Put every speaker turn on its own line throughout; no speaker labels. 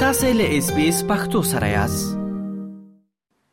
تاسو له اس بي اس پختو سره یاست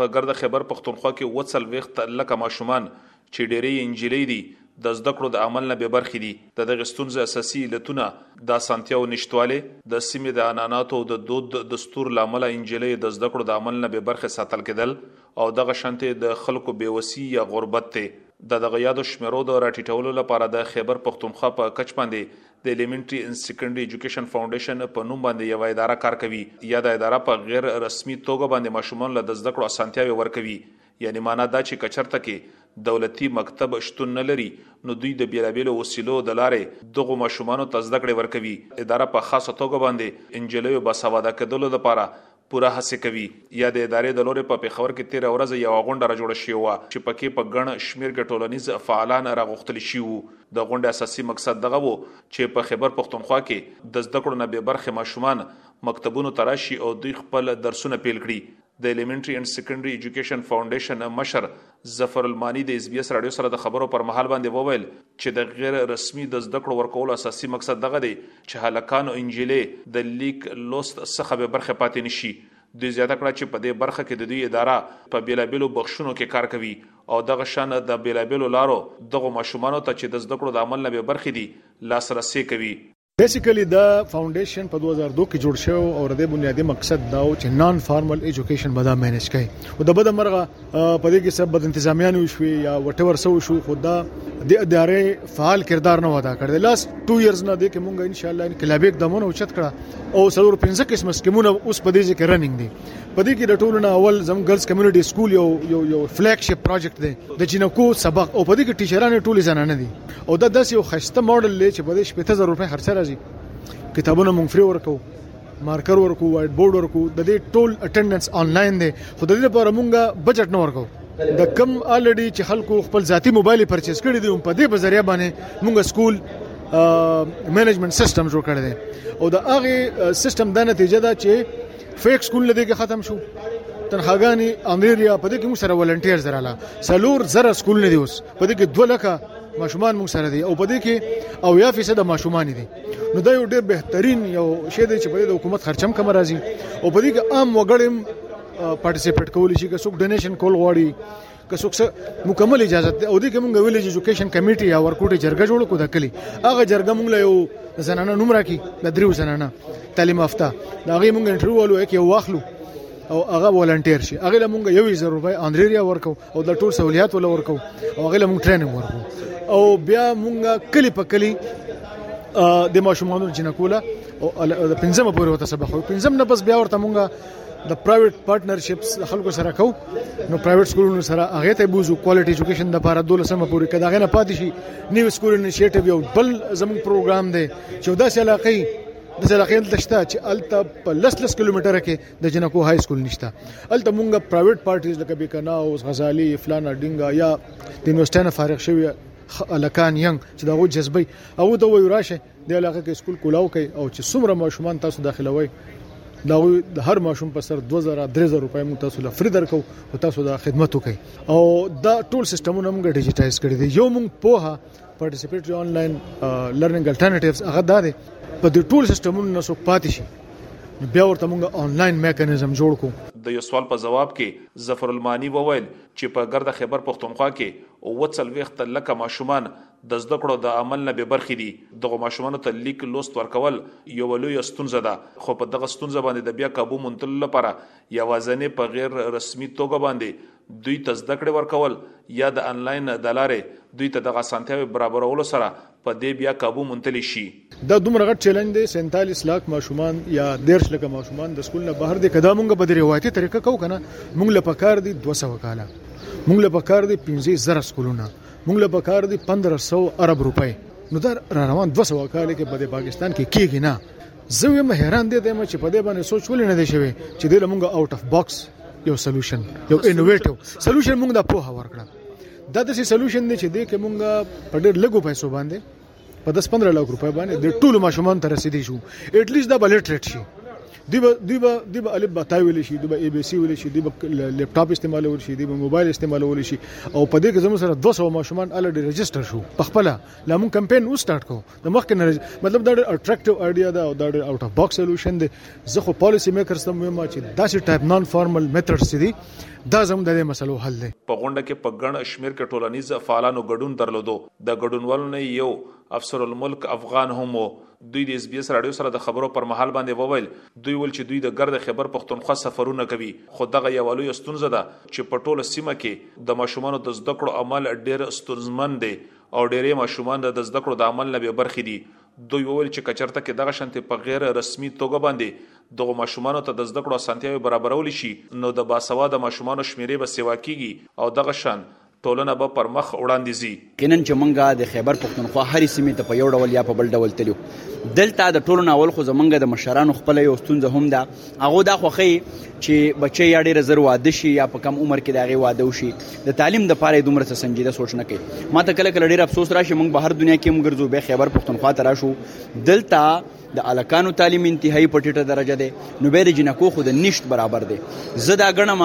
په ګرد خیبر پختونخوا کې و څلوېښت لکه ماشومان چې ډېری یې نجلۍ دي د زده کړو د عمل نه بې برخې دي. د دغې ستونزې اساسي علتونه د اسانتیاوو نشتوالی، د سیمې د عنعناتو او د دود دستور له امله نجلۍ د زده کړو د عمل نه بې برخې ساتل کېدل او دغه شانتې د خلکو بې وسي یا غربت دی. د دغه یادو شمېرو د راټیټولو لپاره د خیبر پښتونخوا په کچ باندې د الیمنټري اینډ سیکنډري ایجوکیشن فاونډیشن په نوم باندې یوه اداره کار کوي. یاده اداره په غیر رسمي توګه باندې ماشومانو له د زده کړو اسانتیاوې ورکوي. یعنې مانا دا چې که چرته کې دولتي مکتب شتون نه لري نو دوی د بیلابیلو وسیلو د لارې دغو ماشومانو ته زده کړې ورکوي. اداره په خاصه توګه باندې انجلیو باسواده کیدلو لپاره پوره هڅې کوي. یادې ادارې د لورې په پېښور کې تېره ورځ یوه غونډه را جوړه شوې وه چې په کې په ګڼ شمېر کې ټولنیز فعالان را غوښتل شوي وو. د غونډې اساسي مقصد دغه و چې په خېبر پښتونخوا کې د زده کړو نه بې برخې ماشومان مکتبونو ته راشي او دوی خپل درسونه پېل کړي. د الیمنټري اینډ سیکنډري ایجوکېشن فاونډېشن مشر ظفر الماني د اس بي اس راډیو سره د خبرو پر مهال باندې وویل چې د غیر رسمي د زده کړو ورکولو اساسي مقصد دغه دی چې هلکان او انجلې د لیک لوست څخه به برخه پاتې نشي دوی زیاته کړه چې په دې برخه کې د دوی اداره په بیلابیلو بخشونو کې کار کوي او دغه شان د بیلابیلو لارو دغو ماشومانو ته چې د زده کړو د عمل نه به برخې دي لاسرسي کوي
بیسیکلی دا فاونډیشن په دوه زره دوه کې جوړ شوی او د دې بنیادي مقصد دا و چې نان فارمل ایجوکیشن به دا مینج کړي او د بده مرغه په دې کې څه بد انتظامیان وشوي یا وټ اېور څه وشو خو دا د ادارې فعال کردار نه ادا کړ د لاس 2 ایرز نه د کې مونږ ان شاء الله انقلابي اقدامونه اوچت کړه او سلور 15 قسم سکیمونه اوس په دې ځای کې رننګ دي په دې کې د ټولو نه اول زم ګرلز کمیونټي سکول یو یو یو فلیګ شپ پروجیکټ دی د جنکو سبق او په دې کې ټیچرانه ټولې زنانه دي او دا داسې یو خسته ماډل دی چې په دې شپېته زره روپۍ خرچه راځي کتابونه مونږ فری ورکو مارکر ورکو وایټ بورډ ورکو د دې ټول اټینډنس انلاین دی خو د دې لپاره مونږه بجټ نه ورکو د کم الډي چې خلکو خپل ذاتی موبایل پرچیز کړی دی په دې بذریعہ باندې مونږ سکول منیجمنت سیستم جوړ کړی دی او د هغه سیستم د نتیجه دا چې فیک سکول لدی کې ختم شو تنخواګانی امریریا په دې کې موږ سره ولنټیر زراله سلور زره سکول نه دی اوس په دې کې 2 لکه ماشومان موږ سره دي او په دې کې او یا فیصد ماشومان دي نو دا یو ډېر بهترین یو شی دی چې په دې حکومت خرچم کم راځي او په دې کې عام وګړي پارټیسیپیټ کولی شي که څوک ډونیشن کول غواړي که څوک مکمل اجازه ده او دې کوم ویلج ایجوکیشن کمیټي یا ورکوټه جرګه جوړ کو د کلی هغه جرګه مونږ له یو زنانه نوم راکې د دریو زنانه تعلیم یافته دا غي مونږ انټرویو ولو کې واخلو او هغه ولنټیر شي هغه مونږ یو زر روپۍ انډریا ورکو او د ټول سہولیات ول ورکو او غل موږ ټریننګ ورکو او بیا موږ کلی په کلی د ماشومانو جنکولا او د پنځمه پورې وته سبق او پنځم نه بس بیا ورته موږ د پرایویټ پارټنرشپس خلکو سره کو نو پرایویټ سکولونو سره هغه ته بوزو کوالټي ایجوکیشن د لپاره 12 سم پورې کدا غنه پاتې شي نیو سکول انیشیټیو یو بل زموږ پروګرام دی چې داسې علاقې داسې علاقې دلته شته چې الته په لس لس کیلومتره کې د جنکو های سکول نشته الته مونږه پرایویټ پارټیز لکه بیکنا او غزالی فلان ډینګا یا د یونیورسيټي نه فارغ شوی الکان ینګ چې دغه جذبي او ته وای راشه د علاقې کې سکول کولاو کوي او چې څومره ماشومان تاسو داخلوي دا د هر ماشوم په سر 2000 3000 روپۍ مو تاسو له فری درکو او تاسو دا خدمت وکړي او دا ټول سیستمونه موږ ډیجیټایز کړی دی یو موږ په پارټیسیپیټری انلاین لرننګ الټرناتیوز هغه دا دی په دې ټول سیستمونو نه څوک پاتې شي بیا ورته موږ انلاین میکانیزم جوړ کو
د یو سوال په ځواب کې ظفر المانی وویل چې په ګرده خیبر پښتونخوا کې اووه څلوېښت لکه ماشومان د زده کړو د عمل نه بې برخې دي، دغو ماشومانو ته لیک لوست ورکول یوه لویه ستونزه ده، خو په دغه ستونزه باندې د بیا کابو موندلو لپاره یواځنې په غیر رسمي توګه باندې دوی ته زده کړې ورکول یا د انلاین دلارې دوی ته دغه اسانتیاوې برابرولو سره په دې بیا کابو موندلی شي.
دا دومره غټ چیلنج دی سینتالیس لاک ماشومان یا دیرش لکه ماشومان د سکول نه بهر دی که دا مونږ په دې روایتي طریقه کوو که نه مونږ له پکار دی دوه سوه کاله مونږ له پکار دی پنځه زره سکولونه مونږ له پکار دی پندره سوه ارب روپۍ نو دا را روان دوه سوه کاله کې په پاکستان کې کېږي نه زه ویم حیران دې ته یم چې په دې باندې سوچ ولې نه دی شوی چې دې لمونږه آوټ اف باکس یو سولوشن یو انوویټیو سولوشن موږ د پوهه ورکړه دا د سولوشن دی چې دې کې موږ په ډېر لږو پیسو باندې په 10 15 لک روپۍ باندې د ټولو ماشومان تر رسیدي شو اټ لیست دا بلټ ریټ شي دیبا دیبا دیبا الف باتا ویل شي دیبا ای بي سي ویل شي دیبا لپټاپ استعمالول شي دیبا موبایل استعمالول شي او په دې کې زموږ سره 200 ماشومان الډي ريجستره شو په خپل لامون کمپاین و سٹارټ کو د مخکې نه مطلب دا ډېر اټریکټیو ایډیا ده او دا ډېر آوټ اف باکس سولوشن دی زه خو پالیسی میکر سم وایم چې داسې ټایپ نان فارمل میتډز دي دا زموږ د دې مسلو حل دی
په غونډه کې په ګڼ شمېر کې ټولنیز فعالانو ګډون درلودو، د ګډونوالو نه یو افسرالملک افغان هم و. دوی د اس بي اس راډیو سره د خبرو پر مهال باندې وویل، دوی ویل چې دوی د ګرد خېبر پښتونخوا سفرونه کوي، خو دغه یوه لویه ستونزه ده چې په ټوله سیمه کې د ماشومانو د زده کړو عمل ډېر ستونزمن دی او ډیری ماشومان د د زده کړو د عمل نه بې برخې دي. دوی وویل چې که چرته که دغه شانتې په غیر رسمي توګه باندې دغو ماشومانو ته د زده کړو اسانتیاوې برابرول شي نو د باسواده ماشومانو شمیرې به سیوا کیږي او دغه شان ټولنه به پر مخ وړاندې ځي.
یقینا چې مونږ د خیبر پښتونخوا هرې سیمې ته په یو ډول یا په بل ډول تللي یو. دلته د ټولو نه اول خو زمونږ د مشرانو خپله یو ستونزه هم ده هغه دا خوخی چې بچي یا ډېر زر واده شي یا په کم عمر کې دا غي واده وشي د تعلیم د پاره دومره څه سنجیده سوچ نه کوي ما ته کله کله ډېر افسوس راشي موږ بهر دنیا کې موږ ګرځو به خیبر پښتونخوا ته راشو دلته د الکانو تعلیم انتهایی پټیټه درجه ده نو به د جنکو خود نشت برابر ده زه دا غنم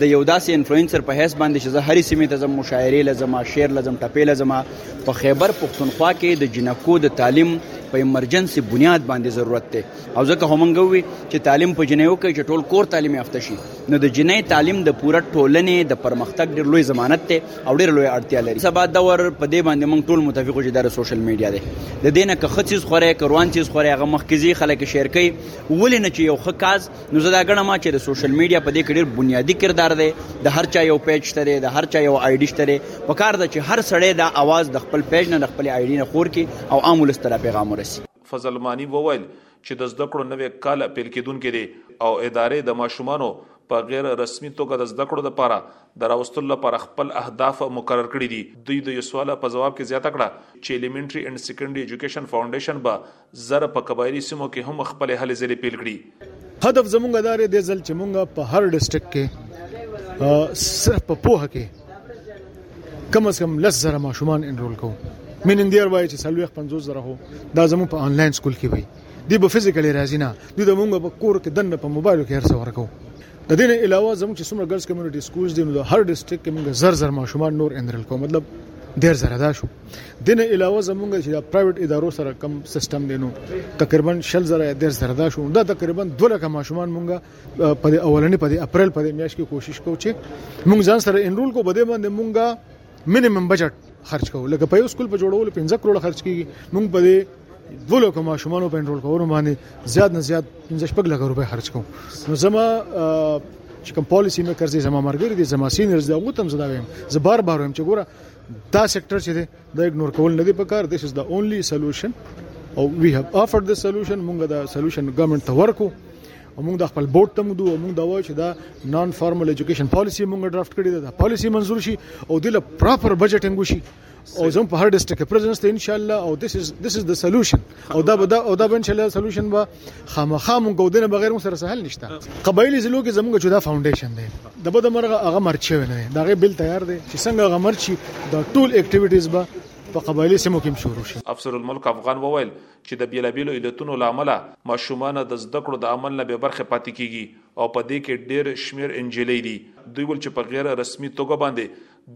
د یو داسې انفلوئنسر په حیث باندې چې زه هرې سیمې ته ځم مشاعرې له ځم شعر له ځم ټپې له ځم په خیبر پښتونخوا کې د جنکو د تعلیم په ایمرجنسي بنیاد باندې ضرورت دی او ځکه همنګ وي چې تعلیم په جنیو کې چې ټول کور تعلیم یافته شي نو د جنې تعلیم د پوره ټولنې د پرمختګ ډېر لوی ضمانت دی او ډېر لوی اړتیا لري سبا دور په دې باندې موږ ټول متفق چې د سوشل میډیا دی د دینه که خصيص خوره کروان چیز خوره هغه مخکزي خلک شیر کوي ولې نه چې یو خکاز نو زه دا ګڼم چې د سوشل میډیا په دې کې ډېر بنیادي کردار دی د هر چا یو پیج شته دی د هر چا یو آی ډي شته دی په کار ده چې هر سړی دا اواز د خپل پیج نه د خپل آی ډي نه خور کړي او عام ولس ته دا پیغام ورسي
فضل ماني وویل چې د زده کړو نوی کال پیل کېدونکی دی او ادارې د ماشومانو په غیر رسمي توګه د زده کړو لپاره د راوستلو لپاره خپل اهداف مقرر کړي دي دوی د یو سوال په ځواب کې زیاته کړه چې الیمنټري اینډ سیکنډري ایجوکیشن فاونډیشن به زر په قبایلي سیمو کې هم خپلې هلې ځلې پیل کړي.
هدف زمونږ دا دی دې ځل چې مونږ په هر ډسټرکټ کې صرف په پوهه کې کم از کم لس زره ماشومان انرول کوو مینندیر وایي چې څلوېښت پنځوس زره هو دا زموږ په انلاین سکول کې وي دی به فزیکلی راځي نه دوی د مونږ په کور کې دننه په موبایلو کې هر څه ورکوو د دې نه علاوه زموږ چې څومره ګرلز کمیونټي سکولز دي نو د هر ډیسټریکټ کې موږ زر زر ماشومان نور انرل کوو مطلب ډیر زر ادا شو د نه علاوه زمونږ چې د پرایویټ ادارو سره کم سیستم دی نو تقریبا شل زره یا ډیر زر ادا شو دا تقریبا 2 لک ماشومان مونږه په اولنې په اپریل په میاشت کې کوشش کوو چې مونږ ځان سره انرول کو بده باندې مونږه مینیمم بجټ خرج کوو لکه په یو سکول په جوړولو 15 کروڑ خرج کیږي موږ په دې دوه لکه ماشومانو په انرول کولو باندې زیات نه زیات 15 شپږ لکه روپۍ خرج کوم نو زما چې کوم پالیسی مې کرځي زما مرګري دي زما سینیرز دي هغه تم زدا ویم زه بار بار ویم چې ګوره دا سېکټر چې دی دا اګنور کول نه دی پکار دیس از د اونلی سولوشن او وی هاف افورډ د سولوشن مونږ دا سولوشن ګورنمنت ته ورکو او موږ د خپل بورډ ته مدو او موږ دا وایو چې دا نان فارمل ایجوکیشن پالیسی موږ ډرافټ کړی دا پالیسی منزور شي او د له پراپر بجټینګ وشي او زم په هر ډیسټریکټ کې پریزنس ته ان شاء الله او this is this is the solution او دا به او دا به ان شاء الله سولوشن به خامخا موږ ودنه بغیر موږ سره سهل نشته قبایلی ضلعو کې زموږ جدا فاونډیشن دی د بده مرغه هغه مرچه نه دا غي بل تیار دی چې څنګه هغه مرچی د ټول اکټیویټیز به په قبایلی سیمو کې شروع شي
افسر الملک افغان وویل چې د بېلابېلو علتونو له امله ماشومانه د زده کړو د عمل نه بې برخې پاتې کېږي او په دې کې ډېر شمېر انجلۍ دي. دوی ویل چې په غیر رسمي توګه باندې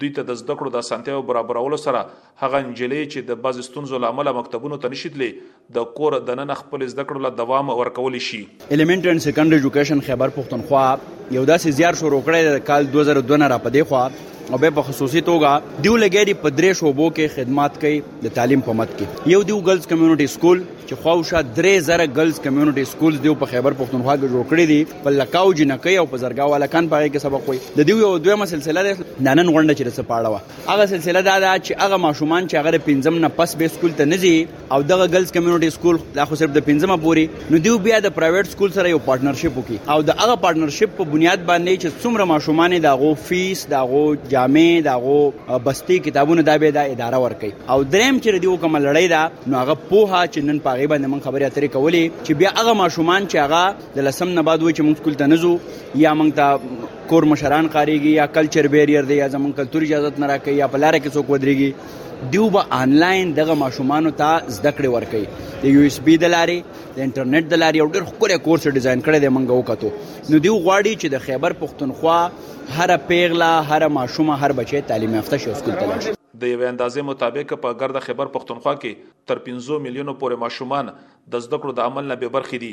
دوی ته د زده کړو د اسانتیاوو برابرولو سره هغه انجلۍ چې د بعضې ستونزو له امله مکتبونو ته نشي تلې د کور دننه خپلې زده کړو له دوام ورکولی شي.
ایلیمنټری اینډ سیکنډری ایجوکیشن خیبر پښتونخوا یو داسې زیار شروع کړی د کال 2002 نه را پدې خو او به په خصوصي توګه دیو لګیری په درې شوبو کې خدمات کوي د تعلیم په مت کې یو دیو ګرلز کمیونټي سکول چې خواوشا درې زره ګرلز کمیونټي سکولز دیو په خیبر پښتونخوا کې جوړ کړی دي په لکاو جنکۍ او په زرګاو الکان په کې سبق وي د دیو یو دویمه سلسله ده ننن غونډه چې رسپاړه وا هغه سلسله دا ده چې هغه ماشومان چې هغه پنځم نه پس به سکول ته نزي او دغه ګرلز کمیونټي سکول لا خو صرف د پنځمه پوري نو دیو بیا د پرایویټ سکول سره یو پارټنرشپ وکي او د هغه پارټنرشپ په بنیاد باندې چې څومره ماشومان دا غو فیس دا غو جامع دا غو بستی کتابونه دا به دا اداره ورکي او دریم چې دیو کوم لړۍ دا نو هغه پوها چې نن پاغي باندې من خبرې اترې کولې چې بیا هغه ماشومان چې هغه د لسم نه بعد وای چې موږ سکول ته نزو یا موږ ته کور مشران قاریږي یا کلچر بیریر دی یا زمون کلتور اجازه نه راکړي یا په لار کې څوک ودرېږي دیو به آنلاین دغه ماشومانو ته زده کړې ورکړي د یو اس بي د لارې د انټرنیټ د لارې یو ډېر ښکلی کورس ډیزاین کړی دی موږ وکتو نو دیو غواړي چې د خیبر پښتونخوا هره پیغله هره ماشومه هر بچی تعلیم یافته شي او سکول ته لاړ شي
د یوې اندازې مطابق په ګرده خیبر پښتونخوا کې تر پنځو میلیونو پورې ماشومان د زده کړو د عمل نه بې برخې دي